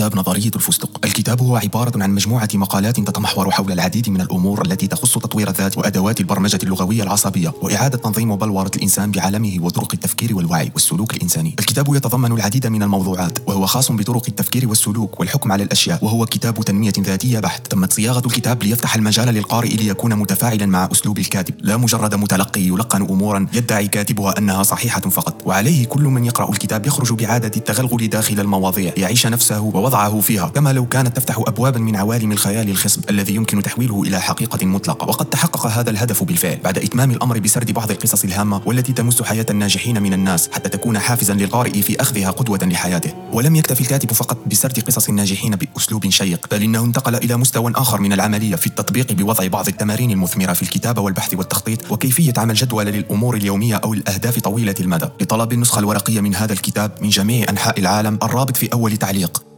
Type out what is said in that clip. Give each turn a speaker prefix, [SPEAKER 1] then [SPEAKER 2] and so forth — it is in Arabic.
[SPEAKER 1] كتاب نظرية الفستق. الكتاب هو عبارة عن مجموعة مقالات تتمحور حول العديد من الأمور التي تخص تطوير الذات وأدوات البرمجة اللغوية العصبية وإعادة تنظيم وبلورة الإنسان بعالمه وطرق التفكير والوعي والسلوك الإنساني. الكتاب يتضمن العديد من الموضوعات وهو خاص بطرق التفكير والسلوك والحكم على الأشياء وهو كتاب تنمية ذاتية بحت. تمت صياغة الكتاب ليفتح المجال للقارئ ليكون متفاعلا مع أسلوب الكاتب. لا مجرد متلقي يلقن أمورا يدعي كاتبها أنها صحيحة فقط. وعليه كل من يقرأ الكتاب يخرج بعادة التغلغل داخل المواضيع يعيش نفسه ووضعه فيها كما لو كانت تفتح أبوابا من عوالم الخيال الخصب الذي يمكن تحويله إلى حقيقة مطلقة. وقد تحقق هذا الهدف بالفعل بعد إتمام الأمر بسرد بعض القصص الهامة والتي تمس حياة الناجحين من الناس حتى تكون حافزا للقارئ في أخذها قدوة لحياته. ولم يكتفي الكاتب فقط بسرد قصص الناجحين بأسلوب شيق بل إنه انتقل إلى مستوى آخر من العملية في التطبيق بوضع بعض التمارين المثمرة في الكتابة والبحث والتخطيط وكيفية عمل جدول للأمور اليومية أو الأهداف طويلة المدى. لطلب النسخة الورقية من هذا الكتاب من جميع أنحاء العالم الرابط في أول تعليق.